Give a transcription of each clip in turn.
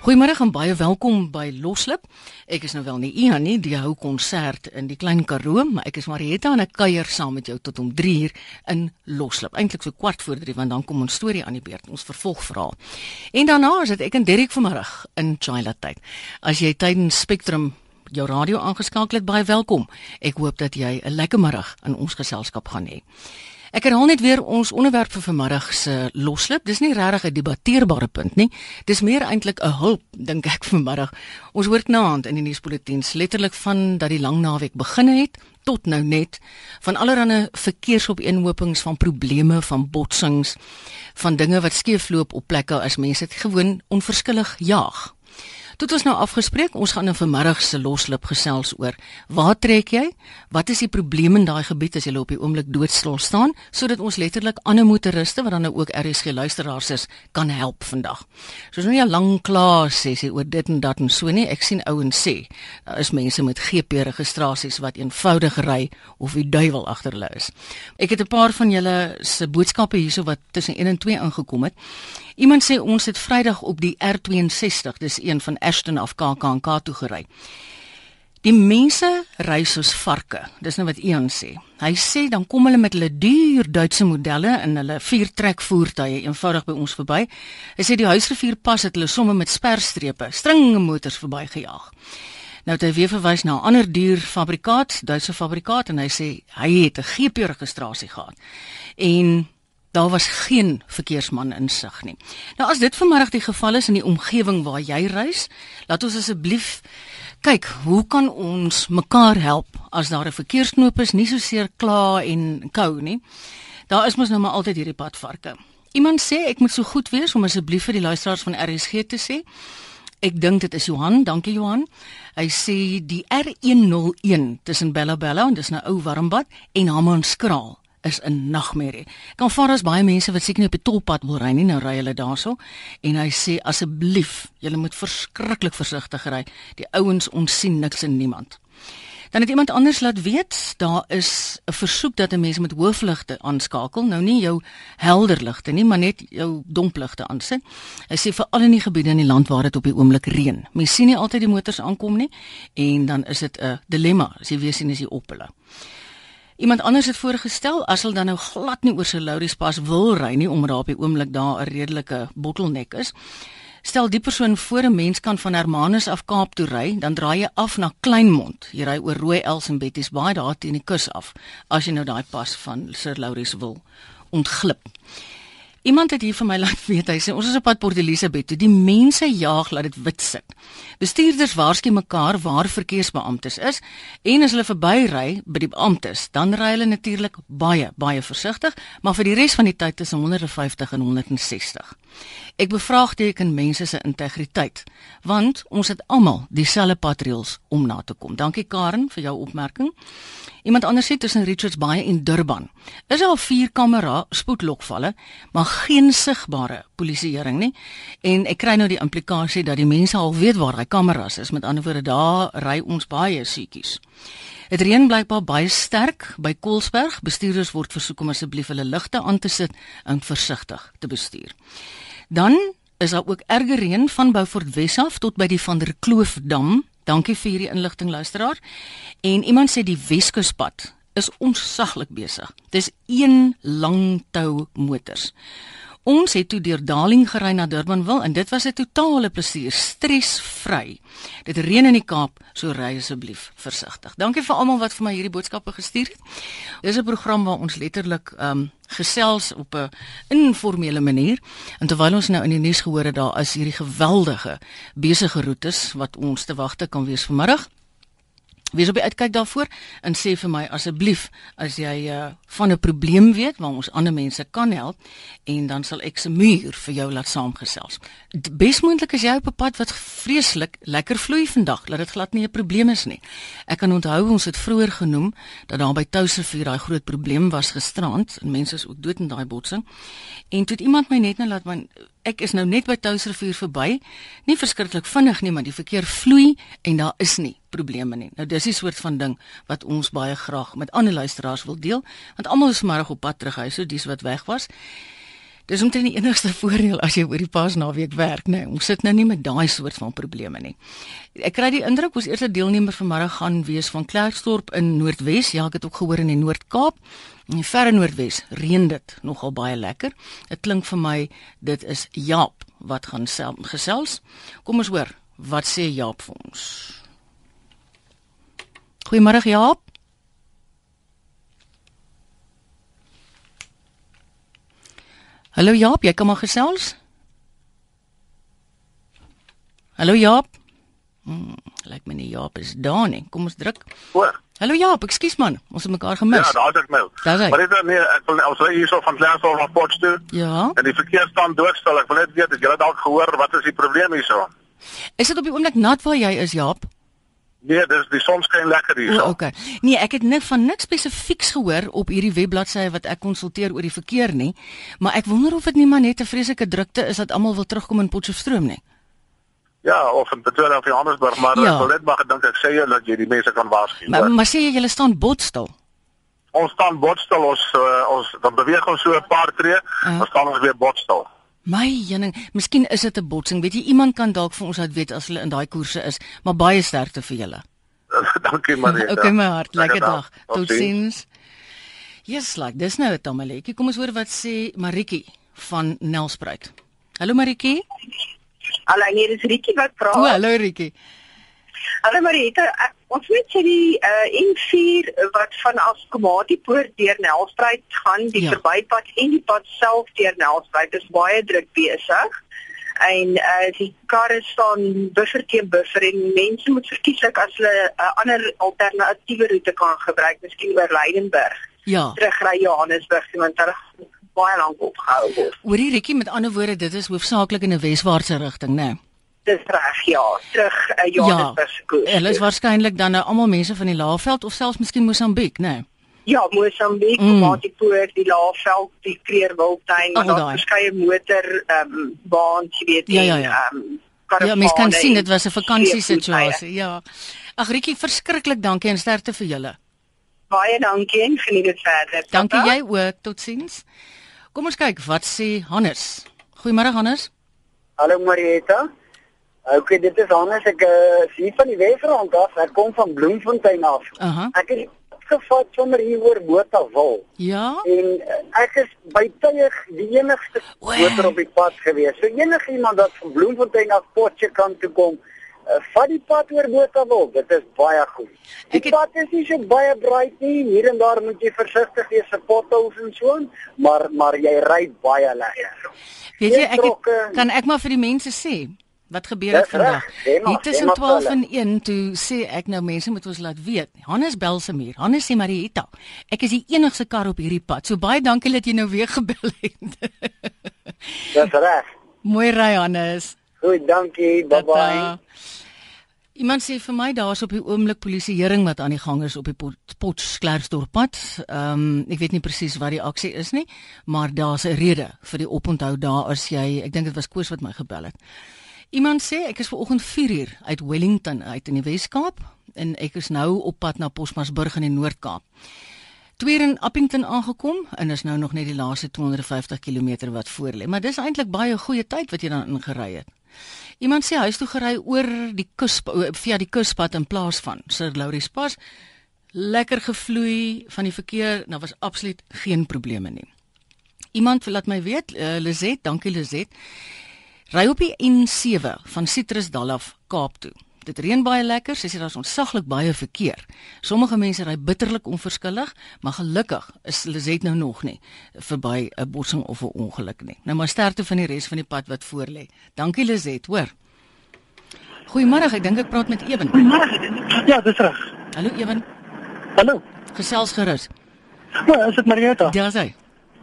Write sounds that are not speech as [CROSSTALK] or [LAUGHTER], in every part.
Goeiemôre en baie welkom by Loslip. Ek is nou wel nie Ian nie, die hou konsert in die Klein Karoo, maar ek is Marietta en ek kuier saam met jou tot om 3 uur in Loslip. Eintlik so kwart voor 3 want dan kom ons storie aan die beurt, ons vervolgverhaal. En daarna is dit ek en Derek vanmiddag in Chila tyd. As jy tydens Spectrum jou radio aangeskakel het, baie welkom. Ek hoop dat jy 'n lekker middag in ons geselskap gaan hê. Ek herhaal net weer ons onderwerp vir vanmiddag se loslip. Dis nie regtig 'n debatteerbare punt nie. Dis meer eintlik 'n hulp, dink ek [LAUGHS] vanmiddag. Ons hoor knaand in die nuusbulletins letterlik van dat die lang naweek begin het tot nou net van allerlei verkeersopeenhopings van probleme van botsings van dinge wat skeefloop op plekke as mense dit gewoon onverskillig jaag. Tot ons nou afgespreek, ons gaan in vanmiddag se loslip gesels oor waar trek jy? Wat is die probleem in daai gebied as jy op die oomblik doodstil staan sodat ons letterlik ander motoriste wat dan nou ook RSG luisteraars is kan help vandag. Soos nou nie 'n lang klaar sessie oor dit en dat en so nie. Ek sien ouens sê daar is mense met GP registrasies wat eenvoudig ry of die duiwel agter hulle is. Ek het 'n paar van julle se boodskappe hierso wat tussen 1 en 2 ingekom het. Iemand sê ons het Vrydag op die R62, dis een van Ashton af KAKNK toe gery. Die mense ry soos varke. Dis nou wat Ian sê. Hy sê dan kom hulle met hulle duur Duitse modelle in hulle viertrek voertuie eenvoudig by ons verby. Hy sê die huisrivier pas het hulle somme met sperstrepe, stringe motors verbygejaag. Nou het hy weer verwys na 'n ander duur fabrikaat, Duitse fabrikaat en hy sê hy het 'n GP registrasie gehad. En Daar was geen verkeersman insig nie. Nou as dit vanmiddag die geval is in die omgewing waar jy reis, laat ons asseblief kyk, hoe kan ons mekaar help as daar 'n verkeersknoop is, nie so seer kla en kou nie. Daar is mos nou maar altyd hierdie padvarke. Iemand sê ek moet so goed wees om asseblief vir die luisteraars van RSG te sê. Ek dink dit is Johan, dankie Johan. Hy sê die R101 tussen Bella Bella en dis nou ou Warmbad en Hammanskraal is 'n nagmerrie. Kan vaar as baie mense wat seker nie op die tolpad wil ry nie, nou ry hulle daarso en hy sê asseblief, julle moet verskriklik versigtig ry. Die ouens ons sien niks en niemand. Dan het iemand anders laat weet, daar is 'n versoek dat 'n mens met hoofligte aanskakel, nou nie jou helder ligte nie, maar net jou dompligte aansit. Hy sê veral in die gebiede in die land waar dit op die oomblik reën. Mens sien nie altyd die motors aankom nie en dan is dit 'n dilemma as jy weer sien as jy op hulle. Iemand anders het voorgestel as hulle dan nou glad nie oor sy Lauries pas wil ry nie omdat daar op die oomblik daar 'n redelike bottleneck is. Stel die persoon voor 'n mens kan van Hermanus af Kaap toe ry, dan draai jy af na Kleinmond. Jy ry oor Rooi Els en Betties Baai daar teen die kus af as jy nou daai pas van Sir Lauries wil ontglip. Iemand het hier vir my laat weet, hy sê ons is op pad Port Elizabeth toe. Die mense jaag laat dit wit sit. Bestuurders waarsku mekaar waar verkeersbeamptes is en as hulle verbyry by die beamptes, dan ry hulle natuurlik baie baie versigtig, maar vir die res van die tyd tussen 150 en 160. Ek bevraagteken mense se integriteit, want ons het almal dieselfde patreels om na te kom. Dankie Karen vir jou opmerking. Iemand anders sê tussen Richards Bay en Durban is al vier kamera spoedlokvalle, maar geen sigbare polisieering nie. En ek kry nou die implikasie dat die mense al weet waar daai kameras is. Met ander woorde, daar ry ons baie siekies. Dit reën blykbaar baie sterk by Koelsberg. Bestuurders word versoek om asseblief hulle ligte aan te sit en versigtig te bestuur. Dan is daar ook erge reën van Beaufort Wes af tot by die Van der Kloof dam Dankie vir hierdie inligting luisteraar. En iemand sê die Weskuspad is onsaglik besig. Dis een lang tou motors. Ons het toe deur Darling gery na Durbanville en dit was 'n totale plesier, stresvry. Dit reën in die Kaap, so ry asseblief versigtig. Dankie vir almal wat vir my hierdie boodskappe gestuur het. Dis 'n program waar ons letterlik ehm um, gesels op 'n informele manier. En terwyl ons nou in die nuus gehoor het daar is hierdie geweldige besige roetes wat ons te wagte kan wees vanmiddag. Wees op die uitkyk daarvoor en sê vir my asseblief as jy uh, van 'n probleem weet waar ons ander mense kan help en dan sal ek se muur vir jou laat saamgesels. Besmoontlik is jy op 'n pad wat vreeslik lekker vloei vandag, dat dit glad nie 'n probleem is nie. Ek kan onthou ons het vroeër genoem dat daar by Touservuur daai groot probleem was gisterand en mense is ook dood in daai botsing. En toe het iemand my net nou laat my ek is nou net by Touwsrivier verby. Nie verskriklik vinnig nie, maar die verkeer vloei en daar is nie probleme nie. Nou dis die soort van ding wat ons baie graag met ander luisteraars wil deel, want almal is vanmiddag op pad terug huis, so dis wat weg was. Dis omtrent die enigste [LAUGHS] voordeel as jy oor die Paasnaweek werk, nê. Nee, ons sit nou nie met daai soort van probleme nie. Ek kry die indruk ons eerste deelnemer vanmiddag gaan wees van Klerksdorp in Noordwes. Ja, ek het ook gehoor in die Noord-Kaap. In die verre Noordwes reën dit nogal baie lekker. Dit klink vir my dit is Jaap wat gaan gesels. Kom ons hoor, wat sê Jaap vir ons? Goeiemôre Jaap. Hallo Jaap, jy kom maar gesels. Hallo Jaap. Hmm, lyk my nie Jaap is daar nie. Kom ons druk. Hoor. Hallo Jaap, ekskuus man, ons het mekaar gemis. Ja, daar is ek nou. Maar dit is nee, ek wil ons ry hierso van Klaarsdorp na Potchefstroom. Ja. En die verkeer staan doodstil. Ek wil net weet, het julle dalk gehoor wat is die probleem hierso? Is dit op die oomblik nat waar jy is, Jaap? Nee, dis die son skyn lekker hierso. O, okay. Nee, ek het nik van niks spesifieks gehoor op hierdie webbladsy wat ek konsulteer oor die verkeer nie, maar ek wonder of dit nie maar net 'n vreeslike drukte is dat almal wil terugkom in Potchefstroom nie. Ja, of in Pretoria of Johannesburg, maar ja. ek wil net maar dink ek sê jy dat jy die mense kan waarsku. Maar, maar sê jy julle staan botstil? Ons staan botstil, ons uh, ons dan beweeg ons so 'n paar tree, uh. dan staan ons weer botstil. My jenning, miskien is dit 'n botsing. Weet jy, iemand kan dalk vir ons laat weet as hulle in daai koerse is, maar baie sterkte vir julle. [LAUGHS] Dankie Marie. [LAUGHS] okay my hart, lekker dag. Totsiens. Yes, like dis nou 'n tamaletjie. Kom ons hoor wat sê Maritjie van Nelspruit. Hallo Maritjie. Hallo, hier is Rietjie wat vra. O, hallo Rietjie. Hallo Marita, ons weet jy die uh, N4 wat van Askomatipoort deur Nelspruit gaan, die ja. verbypad en die pad self deur Nelspruit is baie druk besig. En uh, die karre staan buffer teen buffer en mense moet verkieslik as hulle 'n uh, ander alternatiewe roete kan gebruik, miskien oor Leidenburg. Ja. Terugry Johannesburg, want hulle baie lank opgehou word. Hoorie Rikkie, met ander woorde, dit is hoofsaaklik in 'n weswaartse rigting, né? Nee? Dis reg, ja, terug uh, Johannesburg se koers. Ja, hulle is waarskynlik dan nou almal mense van die Laagveld of selfs miskien Mosambiek, né? Nee? Ja, Mosambiek, mm. Matipoort, die Laagveld, die Kreerwiltuin, oh, daar verskeie motor ehm um, baans, jy weet, ja, ja, ja. ehm um, Ja, mens kan sien dit was 'n vakansie situasie. Ja. Ag Rikkie, verskriklik dankie en sterkte vir julle. Baie dankie en geniet dit verder. Dankie jy ook. Totsiens. Kom ons kyk wat sê Hannes. Goeiemôre Hannes. Hallo Marieta. Ok, dit is Hannes. Ek uh, sien van die Wesrand af. Ek kom van Bloemfontein af. Uh -huh. Ek het gevat sommer hier oor Botawil. Ja. En uh, ek is by tye die enigste motor op die pad gewees. So enigiemand wat van Bloemfontein af Potchefstroom toe kom, uh, vat die pad oor Botawil. Dit is baie goed. Die het... pad is nie so baie braai nie. Hier en daar moet jy versigtig wees se potholes en so, maar maar jy ry baie lekker. Weet jy, ek het, kan ek maar vir die mense sê Wat gebeur het vandag? Hier tussen 12 en 1 toe sê ek nou mense moet ons laat weet. Hannes Belsemuur, Hannes sê Marietta. Ek is die enigste kar op hierdie pad. So baie dankie dat jy nou weer [LAUGHS] gebel het. Dis reg. Mooi ry Hannes. Goed, dankie. Bye bye. Iemand sê vir my daar's op die oomblik polisieering wat aan die gang is op die Potchefstroom pad. Ehm um, ek weet nie presies wat die aksie is nie, maar daar's 'n rede vir die oponthou daar as jy, ek dink dit was Koos wat my gebel het. Iemand sê ek is ver oggend 4 uur uit Wellington uit in die Wes-Kaap en ek is nou op pad na Posmasburg in die Noord-Kaap. Twee in Appington aangekom en is nou nog net die laaste 250 km wat voor lê, maar dis eintlik baie goeie tyd wat jy dan ingery het. Iemand sê huis toe gery oor die kus via die kuspad in plaas van Sir Laurie Spas. Lekker gevloei van die verkeer, daar was absoluut geen probleme nie. Iemand laat my weet, uh, Lizet, dankie Lizet. Ry op die N7 van Citrusdal af Kaap toe. Dit reën baie lekker, sies jy daar's ontsaglik baie verkeer. Sommige mense ry bitterlik onverskillig, maar gelukkig is Lizet nou nog nie verby 'n botsing of 'n ongeluk nie. Nou maar sterkte van die res van die pad wat voor lê. Dankie Lizet, hoor. Goeiemôre, ek dink ek praat met Ewen. Goeiemôre. Ja, dis reg. Hallo Ewen. Hallo. Gesels gerus. Ja, is dit Marieta? Ja, sy.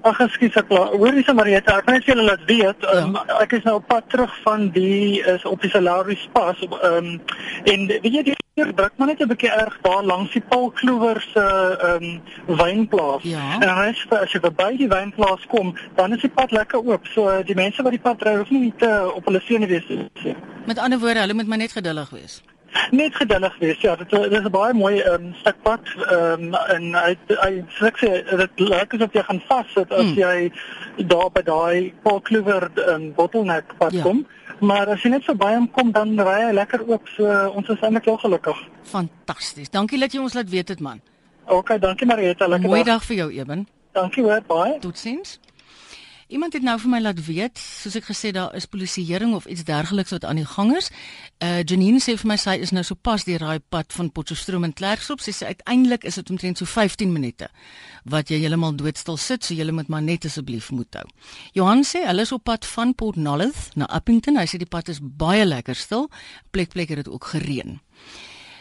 Ag, ekskuus ek klaar. Hoorie se Marieta, ek net vir julle laat weet, ja. um, ek is nou op pad terug van die is op die Salaris Pas op ehm um, en weet jy die druk maar net 'n bietjie erg daar langs die Paul Kloewer se ehm um, wynplaas. Ja. En as jy as jy by die wynplaas kom, dan is die pad lekker oop. So die mense wat die pad ry, hoef nie te op hulle sene wees nie. Met ander woorde, hulle moet maar net geduldig wees. Net geduldig wees. Ja, dit dit is 'n baie mooi ehm um, stuk pad ehm um, en hy hy sê dit lyk asof jy gaan vassit as mm. jy daar by daai Paul Kluwer um, bottleneck pad ja. kom. Maar as jy net verby hom kom dan ry hy lekker oop so ons is eintlik heel gelukkig. Fantasties. Dankie dat jy ons laat weet dit man. OK, dankie Marieta. Lekker Mooi dag vir jou Eben. Dankie hoor, baie. Totsiens. Iemand het nou vir my laat weet, soos ek gesê daar is polisieering of iets dergeliks wat aan die gang is. Uh Janine sê vir my sy is nou so pas deur daai pad van Potchefstroom en Klerksdorp. Sy sê uiteindelik is dit omtrent so 15 minute wat jy heeltemal doodstil sit, so jy moet maar net asseblief moet hou. Johan sê hulle is op pad van Port Nolloth na Appington. Hy sê die pad is baie lekker stil. Plek plek het dit ook gereën.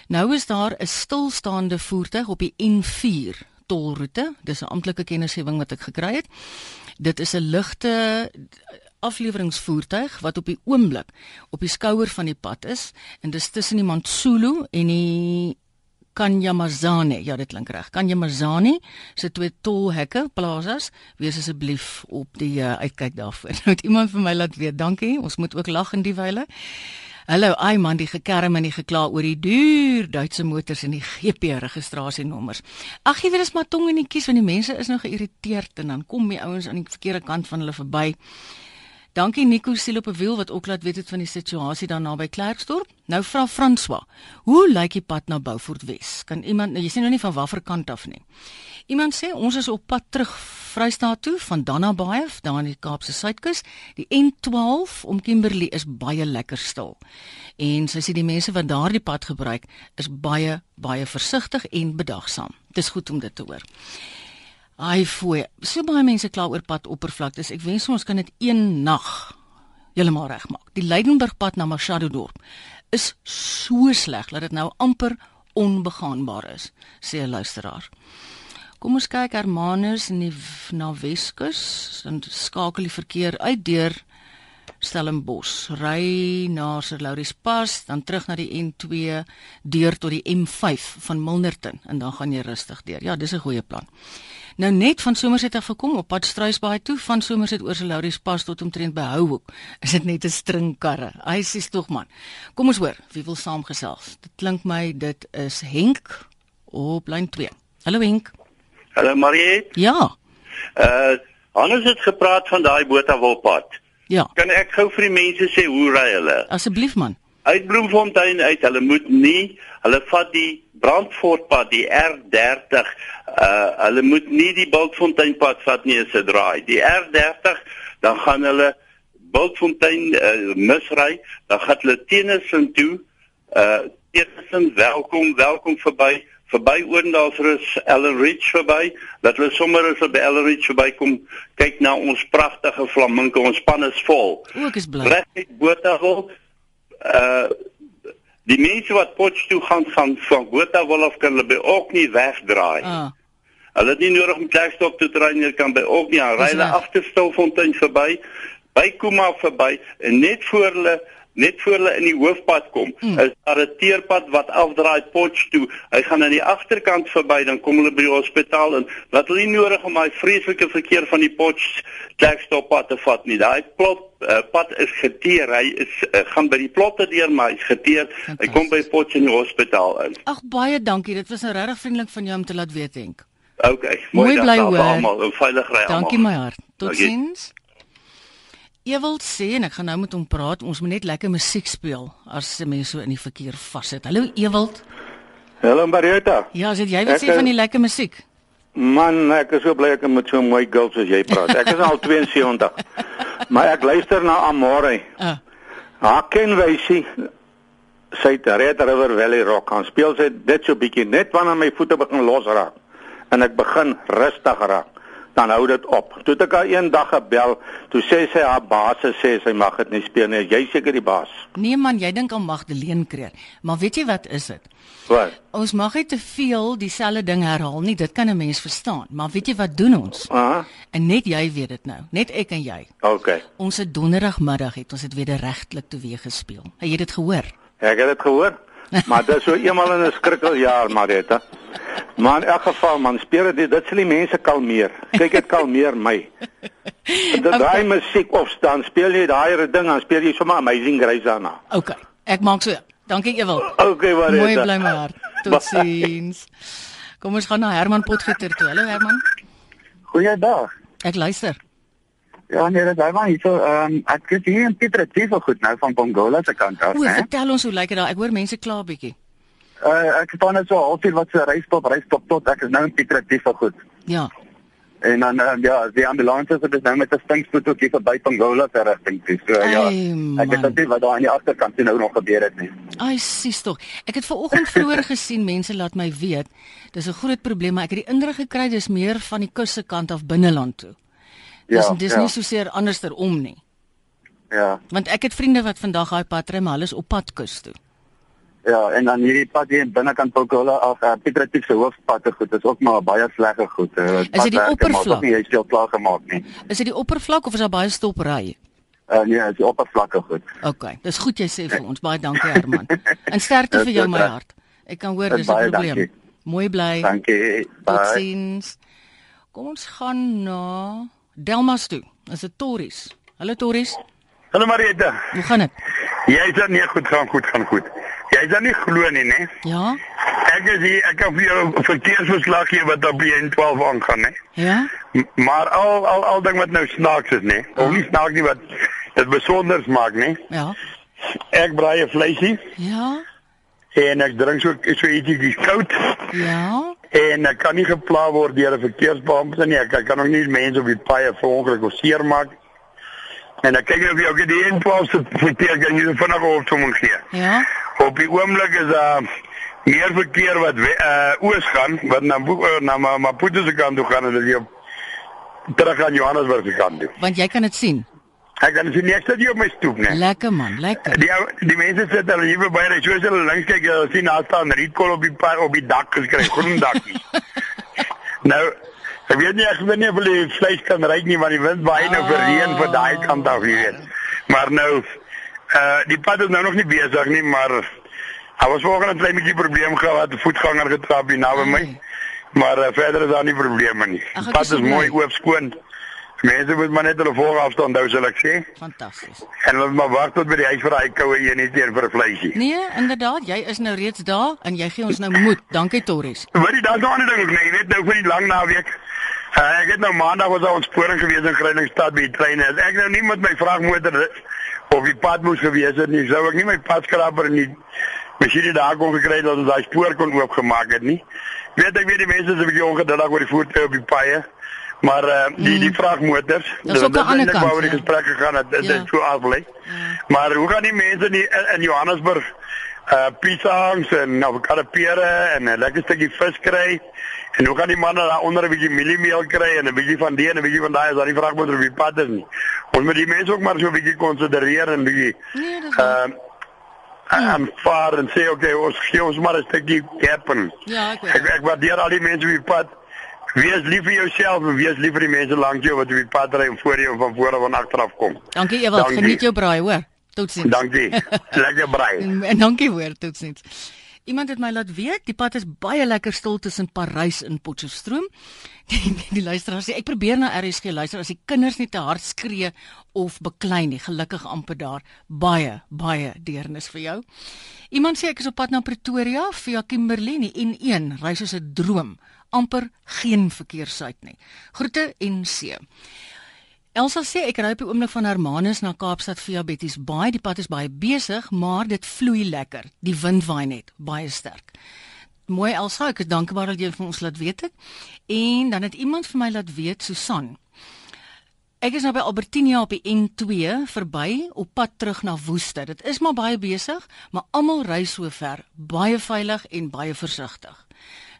Nou is daar 'n stilstaande voertuig op die N4 tolroete. Dis 'n amptelike kennisgewing wat ek gekry het. Dit is 'n ligte afleweringsvoertuig wat op die oomblik op die skouer van die pad is en dis tussen die Mantsulu en die Kanyamazane. Ja, dit klink reg. Kanyamazane se twee tolhekke, plazas. Wees asseblief op die uh, uitkyk daarvoor. [LAUGHS] Nou het iemand vir my laat weet. Dankie. Ons moet ook lag in die wyle. Hallo, ai man, die gekerm en die gekla oor die duur Duitse motors en die GP registrasienommers. Ag, jy weet dis maar tong in die kies want die mense is nou geïrriteerd en dan kom die ouens aan die verkeerde kant van hulle verby. Dankie Nico siel op 'n wiel wat ook laat weet het van die situasie daar naby Klerksdorp. Nou vra François, hoe lyk die pad na Beaufort Wes? Kan iemand, nou, jy sien nou nie van watter kant af nie. Iemand sê ons is op pad terug Vrystaat toe van Dannabaai af daar aan die Kaapse suidkus. Die N12 om Kimberley is baie lekker stil. En sy sê die mense wat daardie pad gebruik is baie baie versigtig en bedagsaam. Dis goed om dit te hoor. Ai fooi. So baie mense kla oor pad oppervlaktes. Ek wens ons kan dit een nag heeltemal regmaak. Die Leidenburgpad na Machado dorp is so sleg dat dit nou amper onbegaanbaar is, sê 'n luisteraar. Kom ons kyk Hermanus in die na Weskus, dan skakel die verkeer uit deur Stellenbosch, ry na Sir Lauris Pas, dan terug na die N2 deur tot die M5 van Milnerton en dan gaan jy rustig deur. Ja, dis 'n goeie plan. Nou net van Somerset af gekom op pad Struisbaai toe van Somerset oor Selauris pas tot omtrent by Houhoek. Is dit net 'n string karre? Hy sê tog man. Kom ons hoor, wie wil saamgesels? Dit klink my dit is Henk op lyn 2. Hallo Henk. Hallo Marie. Ja. Uh Hannes het gepraat van daai Botawilpad. Ja. Kan ek gou vir die mense sê hoe ry hulle? Asseblief man. Uit Bloemfontein uit, hulle moet nie, hulle vat die Brandfortpad, die R30 uh hulle moet nie die Bultfonteinpad vat nie as dit draai. Die R30 dan gaan hulle Bultfontein uh, misry, dan gaan hulle teenoor toe uh teenoor welkom, welkom verby verby Oendalsrus Ellen Ridge verby dat hulle sommer as hulle by Ellen Ridge verbykom kyk na ons pragtige flamingo ons span is vol. O, ek is bly. Reg uit Botawil uh die mense wat Potchefstroom toe gaan van van Botawil af kan hulle by ook nie wegdraai. Ah. Hulle het nie nodig om Klerksdorp toe te ry nie, kan by ook nie ry hulle agter Stilfontein verby, by Kuma verby en net voor hulle net voor hulle in die hoofpad kom, mm. is daar 'n teerpad wat afdraai Potch toe. Hy gaan aan die agterkant verby, dan kom hulle by die hospitaal en laat hulle nie nodig om daai vreeslike verkeer van die Potch Klerksdorp pad te vat nie. Daai plot uh, pad is geteer. Hy is uh, gaan by die plotte deur, maar hy's geteer. Hy kom by Potch in die hospitaal in. Ag baie dankie. Dit was nou regtig vriendelik van jou om te laat weet, Henk. Okay, mooi, mooi bly hoor. Almal, veilig ry almal. Dankie my hart. Totsiens. Ewald sê en ek gaan nou met hom praat. Ons moet net lekker musiek speel as se mense so in die verkeer vassit. Hallo Ewald. Hallo Marieta. Ja, sê jy wil sê van die lekker musiek? Man, ek is so bly ek kan met so mooi girls soos jy praat. Ek is al 72. [LAUGHS] maar ek luister na Amore. Ah. Haar ken wysie sy het Red River Valley Rock gaan speel sy dit so bietjie net wanneer my voete begin losraak en ek begin rustig raak, dan hou dit op. Toe ek haar eendag gebel, toe sê sy haar baas sê sy mag dit nie speel nie. Jy seker die baas. Nee man, jy dink aan Magdalene Kreer. Maar weet jy wat is dit? Wat? Ons mag nie te veel dieselfde ding herhaal nie. Dit kan 'n mens verstaan. Maar weet jy wat doen ons? Aha. En net jy weet dit nou. Net ek en jy. OK. Ons het donderdagmiddag het ons dit wederregtelik te weer gespeel. Het jy dit gehoor? Ek het dit gehoor. Maar dit is so eenmal in 'n skrikkeljaar, Marita. Maar in elk geval man, speel dit dit sal die mense kalmeer. Kyk dit kalmeer my. Dat [LAUGHS] okay. daai musiek opstaan, speel jy daai ding, dan speel jy sommer Amazing Grace daarna. OK. Ek maak so. Dankie Ewald. Okay, Marita. Mooi bly my hart. [LAUGHS] Totsiens. Kom ons gaan na Herman Potgieter toe. Hallo Herman. Goeiedag. Ek luister. Ja, nee, dit is maar hier so, ehm um, ek is hier in Pietretief goed nou van Bongola se kant af, hè. Vertel ons hoe lyk dit daar? Ek hoor mense kla bietjie. Uh ek staan net so halfuur wat se reisstop, reisstop tot ek is nou in Pietretief goed. Ja. En dan uh, ja, die ambulans het nou met 'n stinkspoed ook hier verby Bongola se rigting toe. So Ay, ja. Ek het dit wat daar aan die agterkant nou nog gebeur het nie. Ai, sies tog. Ek het ver oggend vroeër [LAUGHS] gesien mense laat my weet. Dis 'n groot probleem, maar ek het die indruk gekry dis meer van die kusse kant af binneland toe. Dis ja, dis ja. nie so seer anderster om nie. Ja. Want ek het vriende wat vandag daai pad ry, maar hulle is op pad kus toe. Ja, en dan hierdie pad hier binnekant Pokola af, uh, Pietretief se hoofpad te goed, is ook maar baie slegge goed. Uh, is dit die oppervlak? Nie is dit klaar gemaak nie. Is dit die oppervlak of is daar baie stopry? Uh, nee, is die oppervlakke goed. OK, dis goed jy sê vir ons. Baie dankie Herman. en sterkte vir [LAUGHS] jou my hart. Ek kan hoor dis 'n probleem. Dankie. Mooi bly. Dankie. Totsiens. Kom ons gaan na Delmas toe. Is dit Torries? Hallo Torries. Hallo Marieta. Hoe gaan dit? Jy is dan nie goed gaan goed gaan goed. Jy is dan nie glo nie, né? Ja. Ek is hier, ek kan vir jou verkeersverslag gee wat op die N12 aangaan, né? Ja. M maar al al al ding wat nou snaaks is, né? Of nie snaaks nie wat dit besonders maak, né? Ja. Ek braai 'n vleisie. Ja. En ek drink so so ietsie koud. Ja en ek kan nie gepla word deur 'n verkeersbeampte nie. Ek, ek kan ook nie mense op die paaie verongeluk of seermaak. En ek kyk of jy ook die inpas te verkeer kan jy vinnig op toe moet gee. Ja. Op die oomblik is daar uh, meer verkeer wat uh, oos gaan wat na uh, na Maputo se kant toe gaan en dit terug aan Johannesburg se kant toe. Want jy kan dit sien. Ek kan sien ek sit hier op my stoep net. Lekker man, lekker. Die die mense sit al hier by hulle, soos hulle langs kyk, hulle sien daar staan rietkol op die op die dak geskryf, groen dakkie. [LAUGHS] nou, ek weet nie ek weet nie of hulle vleis kan ry nie want die wind waai nou vir reën vir daai kant af, jy weet. Maar nou uh die pad is nou nog nie besig nie, maar Hy was vanoggend 'n klein bietjie probleem gehad, 'n voetganger getrap hier naby my. Maar uh, verder is daar nie probleme nie. Die pad is mooi oop skoon. Mense moet maar net hulle voorafstand hou, sal ek sê. Fantasties. En hulle moet wag tot by die huis vir daai koue een net hier vir 'n vleisie. Nee, inderdaad, jy is nou reeds daar en jy gee ons nou moed. Dankie Torres. Wat jy daar gaan doen, nee, jy weet nou vir die lang naweek. Uh, ek het nou maandag was ons sporing gewees in Greiningstad by die trein. Ek nou nie met my vragmotor of die pad moes gewees het nie. Sou ek nie my padskraper nie. Masjien daar kon gekry dat ons daai spoor kon oopgemaak het nie. Weet ek weet die mense is 'n bietjie ongeduldig oor die voertuie op die paaie. Maar uh, die mm. die vragmotors, dis ook 'n ander kant. Waar die ja. gesprekke gaan dat dit ja. so aflê. Ja. Maar hoe gaan die mense nie in, in Johannesburg uh pizza's en avocadopere en 'n lekker stukkie vis kry? En hoe gaan die manne daar onder 'n bietjie mieliemeel kry en 'n bietjie van die en 'n bietjie van daai as daar die vragmotor op die pad is nie? Ons moet die mense ook maar so 'n bietjie konsidereer en bietjie nee, uh en vaar en sê okay, ons gee ons maar 'n stukkie happen. Ja, ek weet. Ek, ek waardeer al die mense op die pad. Wees lief vir jouself en wees lief vir die mense langs jou wat op die pad ry en voor jou en van voor af en agteraf kom. Dankie Ewald, geniet jou braai, hoor. Totsiens. Dankie. Lekker braai. en, [LAUGHS] en dankie hoor, totsiens. Iemand het my laat weet, die pad is baie lekker stil tussen Parys en Potchefstroom. [LAUGHS] Die, die luisteraar sê ek probeer na RSG luister as die kinders nie te hard skree of beklei nie. Gelukkig amper daar baie baie deernis vir jou. Iemand sê ek is op pad na Pretoria via Kimberley en N1 ry soos 'n droom amper geen verkeersuit nie. Groete en see. Elsa sê ek ry op die oomblik van Hermanus na Kaapstad via Betty's Baai. Die pad is baie besig, maar dit vloei lekker. Die wind waai net baie sterk. Mooi Elsa, ek is dankbaar dat jy vir ons laat weet het. En dan het iemand vir my laat weet, Susan. Ek is nou by Albertinia op die N2 verby op pad terug na Woeste. Dit is maar baie besig, maar almal ry so ver, baie veilig en baie versigtig.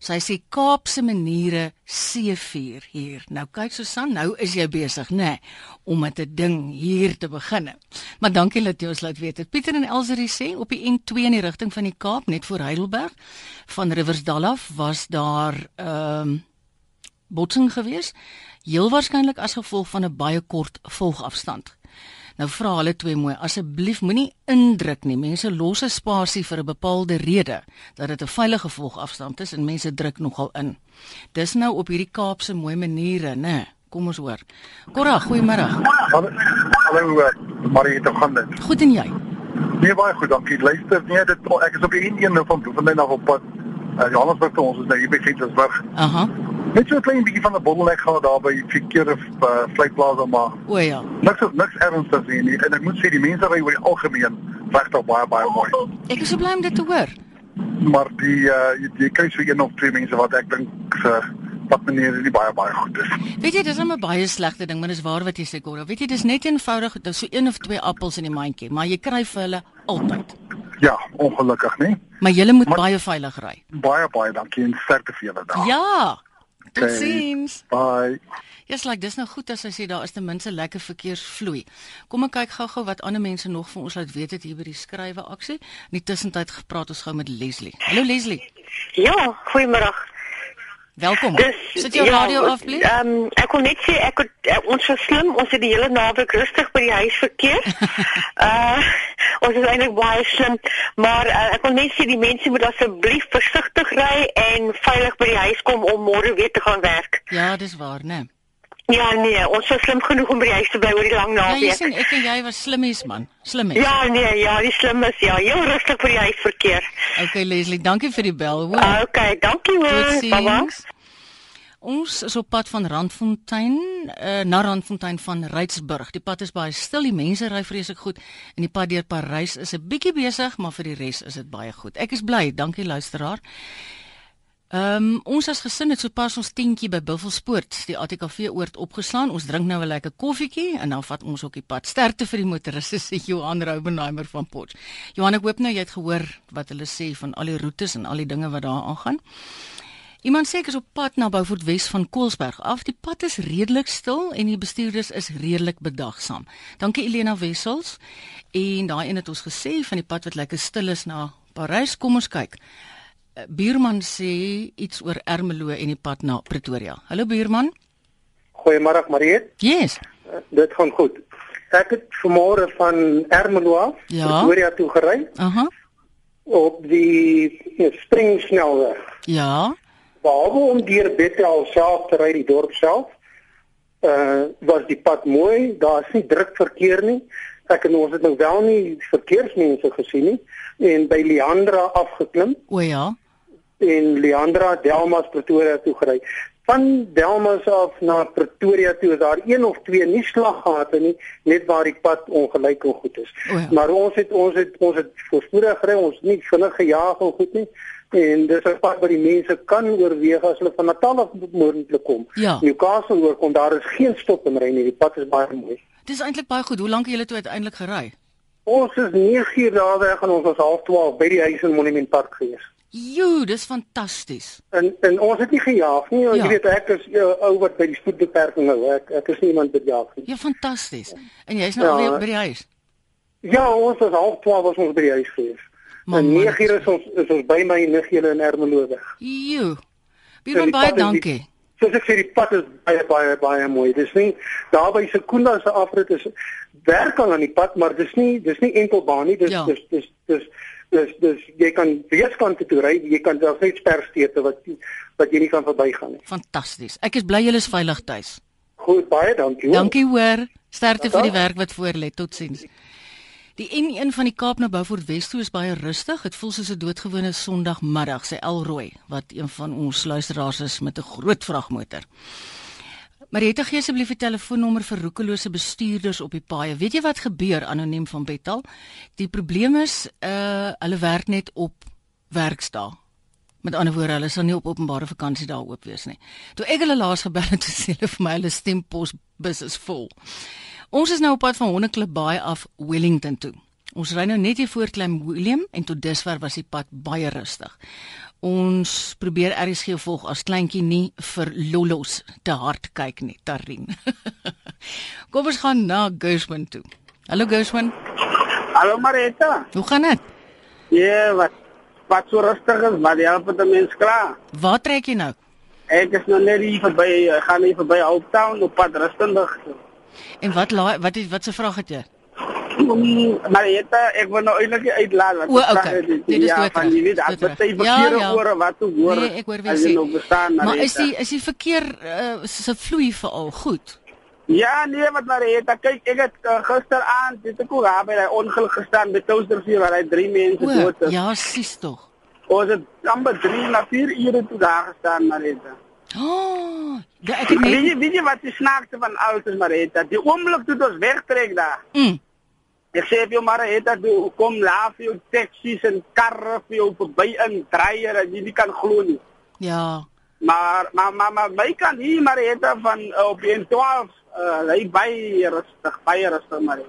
Sy sê Kaapse maniere C4 hier. Nou kyk Susan, nou is jy besig, nê, nee, om met 'n ding hier te begin. Maar dankie dat jy ons laat weet. Het Pieter en Elsie sê op die N2 in die rigting van die Kaap net voor Heidelberg van Riversdal af was daar ehm um, botsing geweest, heel waarskynlik as gevolg van 'n baie kort volgafstand. Nou vra hulle twee mooi, asseblief moenie indruk nie. Mense los 'n spasie vir 'n bepaalde rede dat dit 'n veilige volgafstand is en mense druk nogal in. Dis nou op hierdie Kaapse mooi maniere, né? Kom ons hoor. Korra, goeiemôre. Hallo, Marie, hoe gaan dit? Goed en jy? Nee, baie goed, dankie. Luister, nee, dit ek is op die N1 nou van Bloemfontein af op pad. Uh, Johannesburg toe ons is nou hier by Gentesburg. Aha. Net so 'n klein bietjie van 'n bottleneck gehad daar by verkeer of uh, vliegplaas maar. O ja. Niks niks ernstigs nie, nie. En ek moet sê die mense ry oor die algemeen regtig baie baie mooi. Ek is so bly om dit te hoor. Maar die uh, jy, jy kry so een of twee mense wat ek dink se uh, wat meneer is nie baie baie goed is. Weet jy, dis 'n baie slegte ding, maar dis waar wat jy sê, Cora. Weet jy, dis net eenvoudig, dis so een of twee appels in die mandjie, maar jy kry vir hulle altyd. Ja, ongelukkig, né? Maar jy moet maar, baie veilig ry. Baie baie dankie en sterkte vir julle daar. Ja. Totsiens. Okay, bye. Ja, yes, like dis nou goed as jy sê daar is ten minste lekker verkeersvloei. Kom ek kyk gou-gou wat ander mense nog vir ons laat weet het hier by die skrywe aksie. In die tussentyd gepraat ons gou met Leslie. Hallo Leslie. Ja, goeiemôre. Welkom. Dus, Sit jou ja, radio af, please. Ehm um, ek kon net sê ek het, uh, ons was slim, ons het die hele naweek rustig by die huis verkeer. uh [LAUGHS] ons is eintlik baie slim, maar uh, ek wil net sê die mense moet asseblief versigtig ry en veilig by die huis kom om môre weer te gaan werk. Ja, dis waar, né? Nee. Ja nee, ons was slim genoeg om by die huis te bly oor die lang naweek. Ja, jy sien ek en jy was slimmies man. Slimmies. Ja nee, ja, die slimmes, ja, heel rustig by die huis verkeer. Okay Leslie, dankie vir die bel. Hoor. Okay, dankie hoor. Baba. Ons is op pad van Randfontein uh, na Randfontein van Rydsburg. Die pad is baie stil, die mense ry vreeslik goed en die pad deur Parys is 'n bietjie besig, maar vir die res is dit baie goed. Ek is bly, dankie luisteraar. Ehm um, ons as gesin het sopas ons tentjie by Buffelspoort, die ATKV oord opgeslaan. Ons drink nou 'n lekker koffietjie en dan vat ons ook die pad. Sterkte vir die motoriste [LAUGHS] sê Johan Roubenheimer van Potch. Johan, ek hoop nou jy het gehoor wat hulle sê van al die roetes en al die dinge wat daar aangaan. Iemand sê ek is op pad na Beaufort Wes van Koelsberg af. Die pad is redelik stil en die bestuurders is redelik bedagsaam. Dankie Elena Wessels. En daai een het ons gesê van die pad wat lekker stil is na Parys. Kom ons kyk. Buurman sê iets oor Ermelo en die pad na Pretoria. Hallo buurman. Goeiemôre Mariet. Yes. Uh, dit gaan goed. Ek het vanmôre van Ermelo af ja. Pretoria toe gery. Aha. Op die ja, spring snelweg. Ja. Behalwe om deur Bethel self te ry die dorp self, uh was die pad mooi. Daar's nie druk verkeer nie. Ek en ons het nou wel nie verkeersmense gesien nie en by Leandra afgeklim. O ja en Leandra Delmas Pretoria toe gery. Van Delmas af na Pretoria toe is daar een of twee nie slaggate nie, net waar die pad ongelyk en goed is. Oh ja. Maar ons het ons het ons het voorspoedig gery, ons nie vinnig gejaag en goed nie. En dis 'n pad wat die mense kan oorweeg as hulle van Natal af moontlik kom. Ja. Newcastle oor kom daar is geen stop en ry nie. Die pad is baie mooi. Dis eintlik baie goed. Hoe lank het julle toe uiteindelik gery? Ons is 9 uur daar weg en ons was half 12 by die huis in Monument Park gewees. Jo, dis fantasties. En en ons het nie gejaag nie. Ja. Jy weet ek is uh, ou wat by die spoedbeperking hou. Ek ek is nie iemand wat jaag nie. Ja, fantasties. En jy's nou ja. by die huis. Ja, ons was half 12 was ons by die huis gewees. En 9 uur is ons is ons by my niggie in Ermelo weg. Jo. Baie baie dankie. Soos ek sê die pad is baie baie baie mooi. Dis nie daar by Sekunda se afrit is werk aan die pad, maar dis nie dis nie enkelbaan nie. Dis ja. dis dis dis dis dis jy kan weeskant toe ry, jy kan daar net sperstete wat wat jy nie kan verbygaan nie. Fantasties. Ek is bly julle is veilig tuis. Goed, baie dankie. Dankie hoor. Sterkte vir die werk wat voor lê. Totsiens. Die N1 van die Kaap na Beaufort Wes toe is baie rustig. Dit voel soos 'n doodgewone Sondagmiddag, sê Elroy, wat een van ons luisteraars is met 'n groot vragmotor. Marieta gee asseblief die telefoonnommer vir roekelose bestuurders op die paaie. Weet jy wat gebeur anoniem van Betal? Die probleem is uh hulle werk net op werksdae. Met ander woorde, hulle sal nie op openbare vakansie daar oop wees nie. Toe ek hulle laas gebel het, [LAUGHS] sê hulle vir my hulle stempos bus is vol. Ons is nou op pad van Honneklip Baai af Wellington toe. Ons ry nou net hier voor Klein Willem en tot dusver was die pad baie rustig. Ons probeer RSG volg as kleintjie nie vir lollos te hard kyk nie, Tarin. [LAUGHS] Kom ons gaan na Gersman toe. Hallo Gersman. Hallo Marita. Hoe gaan dit? Ja, wat wat so rustig is, maar jy help dit mens klaar. Waar trek jy nou? Ek is nou net hier verby, gaan hier verby Old Town op pad rustig. En wat laai wat wat se vraag het jy? Maar jy het ek wil nou eintlik uitlaat wat o, okay. dit is ja, van jy weet as jy verkeer ja, ja. wat toe hoor nee, ek hoor wie sê nou bestaan maar is die is die verkeer uh, se vloei veral goed Ja, nee, wat maar het, kyk, ek het uh, gisteraand, dit ek ook by daai ongeluk gestaan by Toustervuur waar hy drie mense dood is. Ja, sis tog. Ons het amper 3 na 4 ure toe daar gestaan, Marita. Oh, ja, ek het net weet, weet jy wat die snaakste van alles is, Marita? Die oomblik toe ons wegtrek daar. Mm. Ek sê vir jou Marita, jy kom laaf jou taksies en karre vir jou verby in draaie en jy kan glo nie. Ja. Maar maar maar, maar my kan hier Marita van uh, op 12 uh, hy baie rustig, baie rustig maar.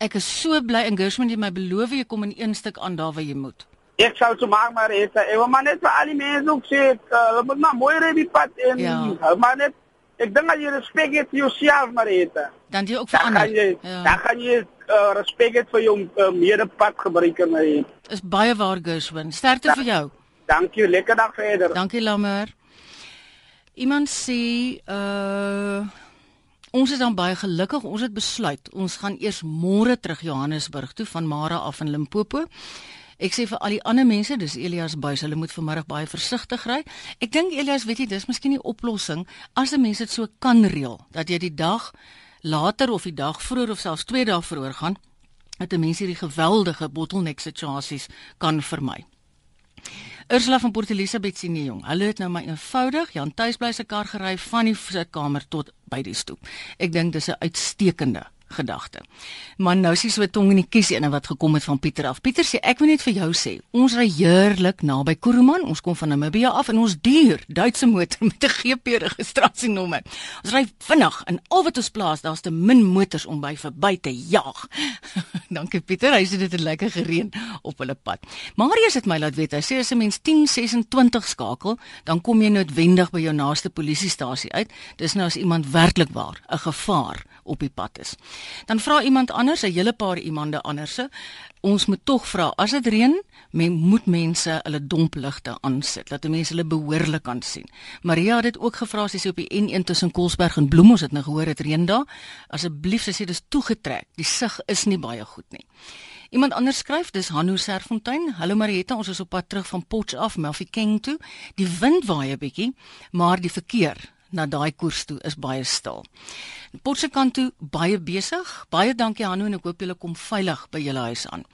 Ek is so bly in Gershman jy my beloof jy kom in een stuk aan daar waar jy moet. Ek sou so maak maar het ek maar net vir al die mense ook sê, uh, moet maar mooi ry die pad en ja. maar net ek dink dat jy respek het vir jouself maar het. Dan jy ook vir ander. Dan jy, ja. dan kan jy uh, respek het vir jou uh, medepad gebruiker maar het. Is baie waar Gershman. Sterkte da vir jou. Dankie, lekker dag verder. Dankie Lammer. Iemand sê uh Ons is dan baie gelukkig. Ons het besluit ons gaan eers môre terug Johannesburg toe van Mara af in Limpopo. Ek sê vir al die ander mense, dis Elias Buys, hulle moet vanmiddag baie versigtig ry. Ek dink Elias, weet jy, dis miskien die oplossing as 'n mens dit so kan reël dat jy die dag later of die dag vroeër of selfs 2 dae vroeër gaan, dat 'n mens hierdie geweldige bottleneck situasies kan vermy. Ursula van Port Elizabeth sien nie jong. Hulle het nou maar eenvoudig Jan Tuis bly se kar gery van die sitkamer tot by die stoep. Ek dink dis 'n uitstekende gedagte. Maar nou is hy so tong in die kies ene wat gekom het van Pieter af. Pieter sê ek wil net vir jou sê, ons ry heerlik naby Kuruman. Ons kom van Namibia af en ons duur Duitse motor met 'n GP registrasienommer. Ons ry vinnig en al wat ons plaas, daar's te min motors om by verby te jaag. [LAUGHS] Dankie Pieter, hy sê dit het lekker gereën op hulle pad. Marius het my laat weet, hy sê as 'n mens 1026 skakel, dan kom jy noodwendig by jou naaste polisiestasie uit. Dis nou as iemand werklik waar 'n gevaar op die pad is. Dan vra iemand anders, 'n hele paar iemande anderse, ons moet tog vra as dit reën, men moet mense hulle dompligte aansit dat mense hulle behoorlik kan sien. Maria het dit ook gevra as sy op die N1 tussen Kolsberg en Bloem, ons het nou gehoor dit reën daar. Asseblief sê dis toegetrek. Die sig is nie baie goed nie. Iemand anders skryf, dis Hanno Serfontein. Hallo Marieta, ons is op pad terug van Potch af Mafeking toe. Die wind waai 'n bietjie, maar die verkeer na daai koers toe is baie stil. Potse kant toe baie besig. Baie dankie Hanno en ek hoop julle kom veilig by julle huis aan.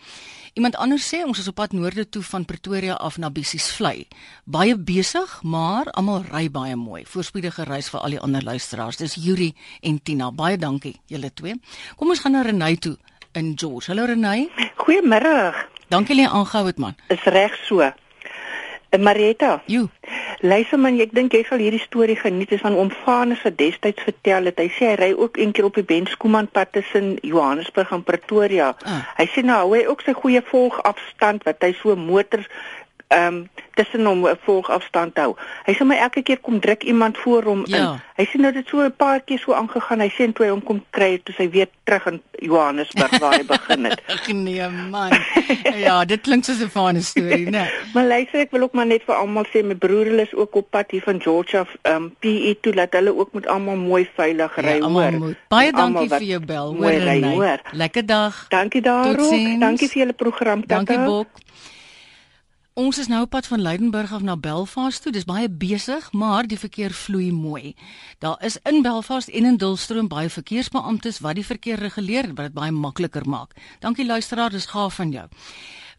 Iemand anders sê ons is op pad noorde toe van Pretoria af na Bissiesvlei. Baie besig, maar almal ry baie mooi. Voorspoedige reis vir al die ander luisteraars. Dis Yuri en Tina. Baie dankie julle twee. Kom ons gaan na Renay toe in George. Hallo Renay. Goeiemôre. Dankie dat jy aangehou het man. Is reg so. En Marieta. Jo. Luister man, ek dink jy sal hierdie storie geniet. Dit is van oom Vanus wat destyds vertel het. Hy sê hy ry ook een keer op die Benskoeman pad tussen Johannesburg en Pretoria. Ah. Hy sê nou hy ook sy goeie volgafstand wat hy so motors ehm um, tussen hom 'n volgafstand hou. Hy sê my elke keer kom druk iemand voor hom ja. in. Hy sê nou dit so 'n paar keer so aangegaan. Hy sê toe hy hom kom kry toe hy weer terug in Johannesburg waar hy begin het. Ag [LAUGHS] nee man. ja, dit klink soos 'n fyn storie, né? [LAUGHS] maar luister ek wil ook maar net vir almal sê my broer hulle is ook op pad hier van Georgia ehm um, PE toe dat hulle ook moet almal mooi veilig ja, ry ja, hoor. Baie dankie vir jou bel. Hoor. Lekker dag. Dankie daarop. Dankie vir julle program. Dankie Bok. Ons is nou op pad van Leidenburg af na Belfast toe. Dis baie besig, maar die verkeer vloei mooi. Daar is in Belfast en in Dullstroom baie verkeersbeamptes wat die verkeer reguleer wat dit baie makliker maak. Dankie luisteraar, dis gaaf van jou.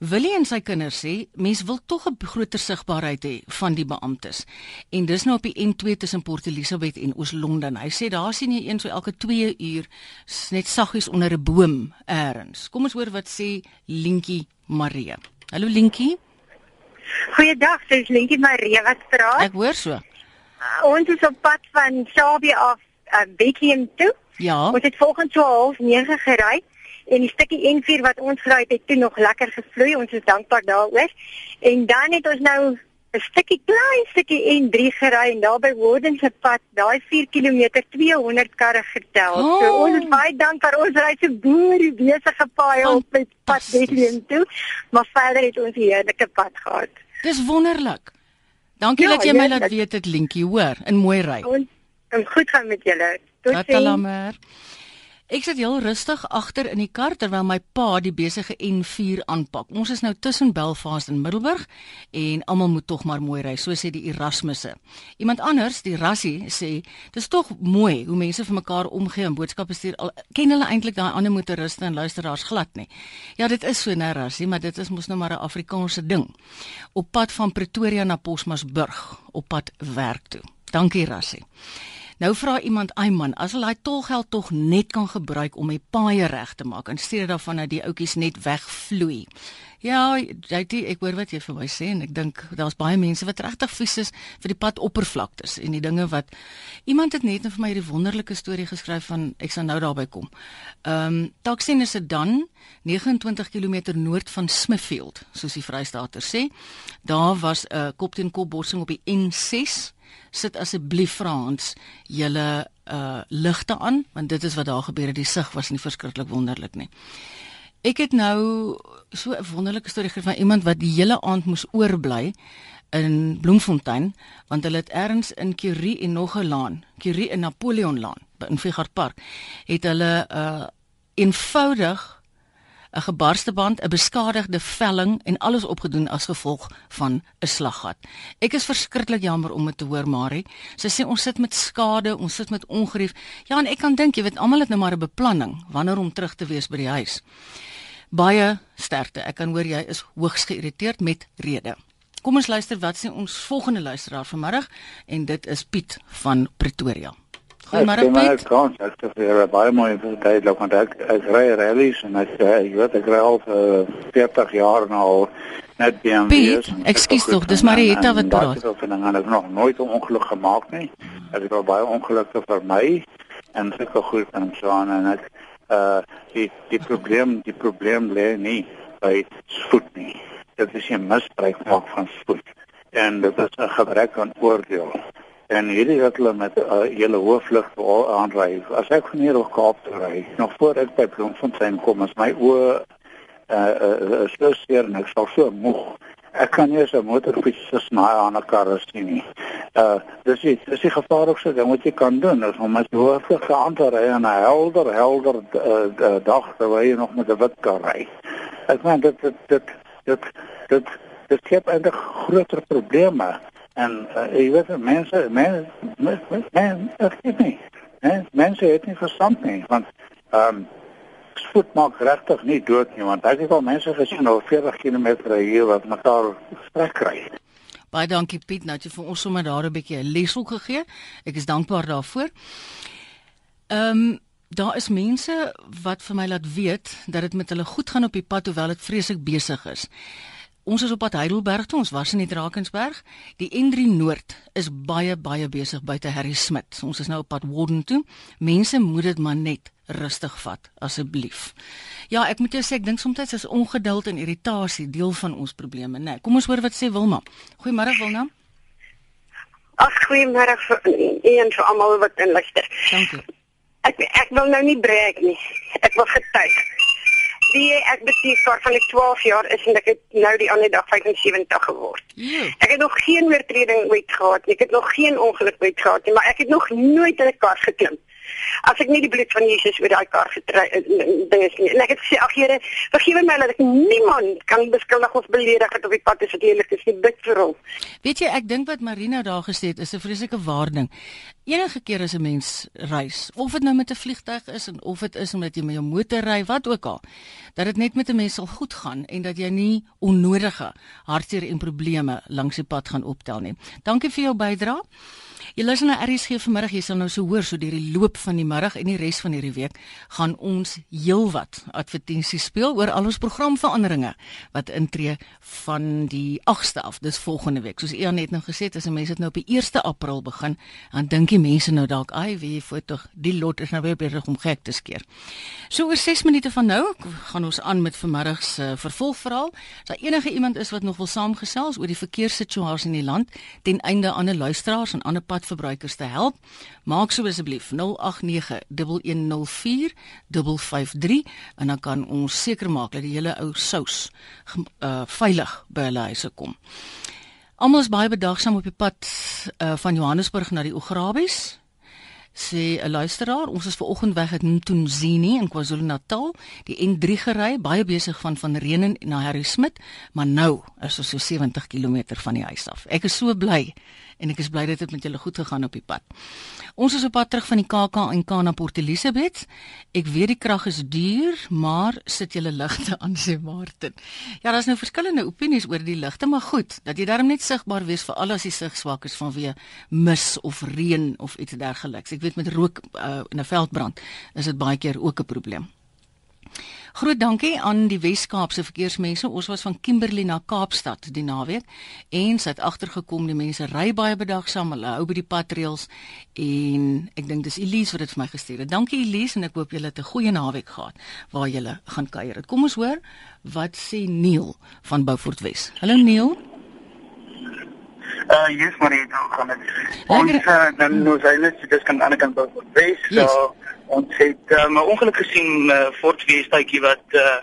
Willie en sy kinders sê mense wil tog 'n groter sigbaarheid hê van die beamptes. En dis nou op die N2 tussen Port Elizabeth en Oos-London. Hy sê daar sien jy een so elke 2 uur net saggies onder 'n boom eers. Kom ons hoor wat sê Linkie Marie. Hallo Linkie. Goeiedag, dis Lentjie Marie wat praat. Ek hoor so. Uh, ons is op pad van Sabie af uh, Bethlehem toe. Ja. Ons het volgens so half 9 gery en die stukkie N4 wat ons gery het, het toe nog lekker gevloei. Ons is dankbaar daaroor. En dan het ons nou 'n stukkie klein stukkie N3 gery en daar by Warden se pad, daai 4 km 200 karre getel. Oh. So ons is baie dankbaar ons ry so boer die besige paai op met pad Bethlehem toe, maar verder het ons 'n heerlike pad gehad. Dis wonderlik. Dankie ja, dat jy my laat weet dit Linkie, hoor, in mooi ry. En goed gaan met julle. Tot sien. Ek sit heel rustig agter in die kar terwyl my pa die besige N4 aanpak. Ons is nou tussen Belfast en Middelburg en almal moet tog maar mooi ry, so sê die Erasmusse. Iemand anders, die Rassie, sê dis tog mooi hoe mense vir mekaar omgee en boodskappe stuur. Al ken hulle eintlik daai ander motoriste en luisteraars glad nie. Ja, dit is so nou Rassie, maar dit is mos nou maar 'n Afrikaanse ding. Op pad van Pretoria na Posmasburg op pad werk toe. Dankie Rassie. Nou vra iemand, "Ai man, as hulle daai tolgeld tog net kan gebruik om die paaie reg te maak in steede daarvan dat die ouetjies net wegvloei." Ja, JT, ek hoor wat jy vir my sê en ek dink daar's baie mense wat regtig vies is vir die padoppervlaktes en die dinge wat iemand het net vir my hierdie wonderlike storie geskryf van ek sal nou daarby kom. Ehm um, Taxin is dit dan 29 km noord van Smithfield, soos die Vrystaaters sê. Daar was 'n uh, kop teen kop botsing op die N6 sit asseblief Frans julle uh ligte aan want dit is wat daar gebeur het die sig was nie verskriklik wonderlik nie. Ek het nou so 'n wonderlike storie gehoor van iemand wat die hele aand moes oorbly in Bloemfontein want hulle het ergens in Curie en nog 'n laan, Curie en Napoleon laan in Figart Park het hulle uh eenvoudig 'n gebarste band, 'n beskadigde velling en alles opgedoen as gevolg van 'n slaggat. Ek is verskriklik jammer om dit te hoor, Marie. Sy sê ons sit met skade, ons sit met ongerief. Ja, en ek kan dink, jy weet, almal het nou maar 'n beplanning wanneer om terug te wees by die huis. Baie sterkte. Ek kan hoor jy is hoogs geïrriteerd met rede. Kom ons luister wat sê ons volgende luisteraar vanmiddag en dit is Piet van Pretoria. Goeiemôre Piet. Ek kan ek het vir baie mooi verduidelik want ek ek ry rallies en ek ek weet ek ry al vir 40 jaar nou net BMW. Piet, ekskuus tog, dis Marietta wat praat. Ek het nog nooit 'n ongeluk gemaak nie. Ek het al baie ongelukke vir my en het goed en so aan en ek uh die die probleem die probleem lê nie by spoed nie. Dit is 'n misbruik van spoed en dit is 'n gebrek aan oordeel en hierdie wat hulle met 'n uh, hele hooflig aanry. As ek van hier op Kaap ry, nog voor ek by Bloemfontein kom, is my oë uh uh so seer en ek sal so moeg. Ek kan nie so motorfiets so snaai aan 'n kar sien nie. Uh dis dit, dis die gevaarlikste ding wat jy kan doen, is om met hooflig aan te ry en 'n helder helder uh, dag terwyl jy nog met 'n wit kar ry. Ek meen dit dit dit dit dit dit skep eintlik groter probleme En uh, jy weet mense mense mense mense nie. Hè? Mense het nie verstand nie want ehm um, spoed maak regtig nie dood nie want ek het al mense gesien oor 40 km hier wat mekaar strek kry. Baie dankie Piet, nou jy vir ons sommer daar 'n bietjie 'n les ook gegee. Ek is dankbaar daarvoor. Ehm um, daar is mense wat vir my laat weet dat dit met hulle goed gaan op die pad hoewel dit vreeslik besig is. Ons is op pad Heidelberg toe, ons was in die Drakensberg. Die N3 Noord is baie baie besig buite Harry Smit. Ons is nou op pad Warden toe. Mense moet dit maar net rustig vat asseblief. Ja, ek moet jou sê ek dink soms is ongeduld en irritasie deel van ons probleme, né? Nee, kom ons hoor wat sê Wilma. Goeiemôre Wilma. Ag, goeiemôre vir een vir almal wat inluister. Dankie. Ek ek wil nou nie breek nie. Ek wil getuig. Die ek bestuur kar van ek 12 jaar is en ek het nou die ander dag 75 geword. Yeah. Ek het nog geen oortreding ooit gehad nie. Ek het nog geen ongeluk ooit gehad nie, maar ek het nog nooit in 'n kar geklim as ek nie die bloed van Jesus oor daai kar getry eh, ding is nie. En ek het gesê ag Here, vergewe my dat ek niemand kan beskuldig of beledig het op die pad as dit eerlik is nie bid vir hom. Weet jy, ek dink wat Marina daar gesê het is 'n vreeslike waarning. Enige keer as 'n mens reis, of dit nou met 'n vliegtyg is en of dit is omdat jy met jou motor ry, wat ook al, dat dit net met 'n mens sal goed gaan en dat jy nie onnodige hartseer en probleme langs die pad gaan optel nie. Dankie vir jou bydrae. Jy luister na RSG vanmiddag, jy sal nou so hoor so deur die loop van die middag en die res van hierdie week gaan ons heelwat advertensies speel oor al ons programveranderinge wat intree van die 8ste af. Dis volgende week. Soos Ian net nou gesê het, as mense dit nou op die 1ste April begin, dan dink die mense nou dalk, "Ai, wie tog die lot is nou weer besig om gek te skeer." So oor 6 minute van nou gaan ons aan met vanmiddag se uh, vervolgverhaal. As daar enige iemand is wat nog wil saamgesels oor die verkeerssituasie in die land ten einde aan 'n luisteraars en ander pad verbruikers te help, maak so asseblief 0891104553 en dan kan ons seker maak dat die hele ou sous uh, veilig by hulle huise kom. Almal is baie bedagsaam op die pad uh, van Johannesburg na die Ograbies. Sê 'n luisteraar, ons is ver oggend weg uit Mtunzini in KwaZulu-Natal, die N3 gery, baie besig van van Renen na Harry Smit, maar nou is ons so 70 km van die huis af. Ek is so bly en ek is bly dit het met julle goed gegaan op die pad. Ons is op pad terug van die KAK in Kana Port Elizabeth. Ek weet die krag is duur, maar sit julle ligte aan sê Martin. Ja, daar's nou verskillende opinies oor die ligte, maar goed, dat jy daarom net sigbaar wees vir al as die sig swak is vanweë mis of reën of iets dergeliks. Ek weet met rook uh, in 'n veldbrand is dit baie keer ook 'n probleem. Groot dankie aan die Wes-Kaapse verkeersmense. Ons was van Kimberley na Kaapstad die naweek en sy het agtergekom die mense ry baie bedagsaam, hulle hou by die padreëls en ek dink dis Elise wat dit vir my gestuur het. Dankie Elise en ek hoop julle het 'n goeie naweek gehad waar julle gaan kuier. Kom ons hoor wat sê Neil van Beaufort Wes. Hallo Neil. Uh yes, maar dit gaan net. Ons uh, dan nou sê net dis kan aan die kant Beaufort Wes. So yes. Ons het uh, eh, 'n ongeluk gesien uh, Ford Westtuitjie wat uh,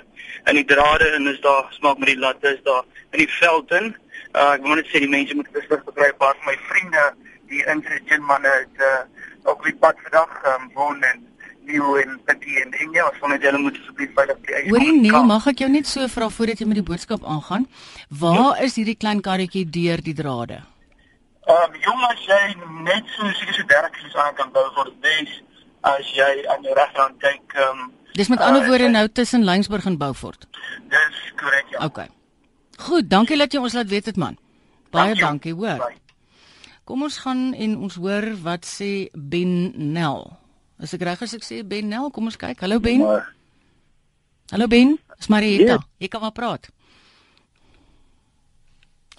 in die drade en is daar smaak met die latte is daar in die veld in. Uh, ek wil net sê die mense moet besig bly paar van my vriende die in se gin manne het uh, ook weer pad vandag um, woon en nieuw en petit en dinge wat van hulle moet asseblief veilig bly. Hoorie Neil, mag ek jou net so vra voordat jy met die boodskap aangaan? Waar ja. is hierdie klein karretjie deur die drade? Ehm um, jong as jy net so seker so 30 km aan kan bou vir die base as jy aan die regterkant kyk. Ehm um, Dis met ander uh, woorde nou tussen Lyngsburg en Beaufort. Dis korrek ja. OK. Goed, dankie dat jy ons laat weet dit man. Baie dankie, dankie hoor. Bye. Kom ons gaan en ons hoor wat sê Ben Nel. As ek reg is ek sê Ben Nel, kom ons kyk. Hallo Ben. Hallo Ben, is Marieta. Ja. Ek kan maar praat.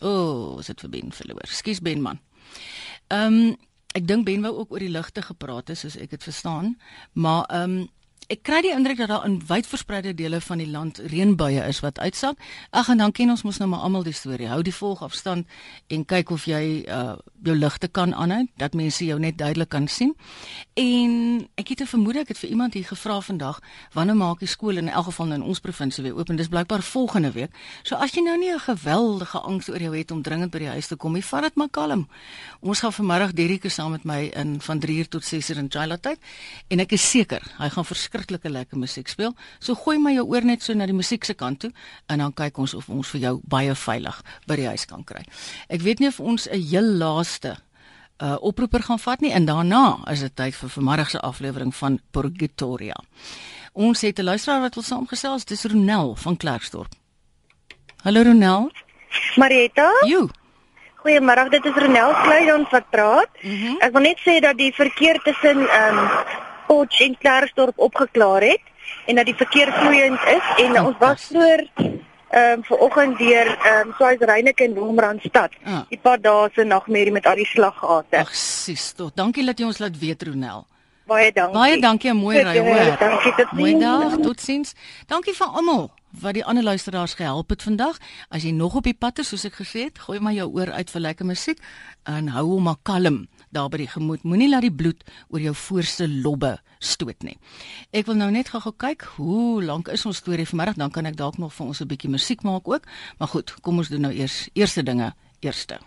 O, oh, is dit vir Ben verloor. Skus Ben man. Ehm um, Ek dink Ben wou ook oor die ligte gepraat het soos ek dit verstaan, maar ehm um, ek kry die indruk dat daar in wyd verspreide dele van die land reënbuie is wat uitsak. Ag en dan ken ons mos nou maar almal die storie. Hou die volgafstand en kyk of jy uh jou ligte kan aanhou dat mense jou net duidelik kan sien. En ek het 'n vermoede ek het vir iemand hier gevra vandag wanneer maak die skole in elk geval in ons provinsie weer oop en dis blykbaar volgende week. So as jy nou nie 'n geweldige angs oor jou het om dringend by die huis te kom nie, vat dit maar kalm. Ons gaan vanmiddag Derrick saam met my in van 3uur tot 6uur in Chila tyd en ek is seker hy gaan verskriklike lekker musiek speel. So gooi my jou oor net so na die musiek se kant toe en dan kyk ons of ons vir jou baie veilig by die huis kan kry. Ek weet nie of ons 'n heel laaste uh oproeper gaan vat nie en daarna is dit tyd vir vanmiddag se aflewering van Purgatoria. Ons het 'n luisteraar wat wil saamgesels, dis Ronel van Klerksdorp. Hallo Ronel. Marietta? Jo. Goeiemôre, dit is Ronel Kleidons wat praat. Mm -hmm. Ek wil net sê dat die verkeer tussen ehm um, Potch en Klerksdorp opgeklaar het en dat die verkeer vloeiend is en ons was vroeër ehm um, vanoggend deur ehm um, Sways Reyneke in Wolmrandstad. Ah. Die pad daar se nagmerrie met al die slaggate. Ag sis, tot. Dankie dat jy ons laat weet Ronel. Baie dankie. Baie dankie mooi ry hoor. Dankie tot sien. Mooi dag, totsiens. Dankie vir almal wat die ander luisteraars gehelp het vandag. As jy nog op die pad is, soos ek gesê het, gooi maar jou oor uit vir lekker musiek en hou hom maar kalm daar by die gemoed. Moenie laat die bloed oor jou voorste lobbe stoot nie. Ek wil nou net gou-gou kyk hoe lank is ons storie vanmiddag, dan kan ek dalk nog vir ons 'n bietjie musiek maak ook. Maar goed, kom ons doen nou eers eerste dinge eerste.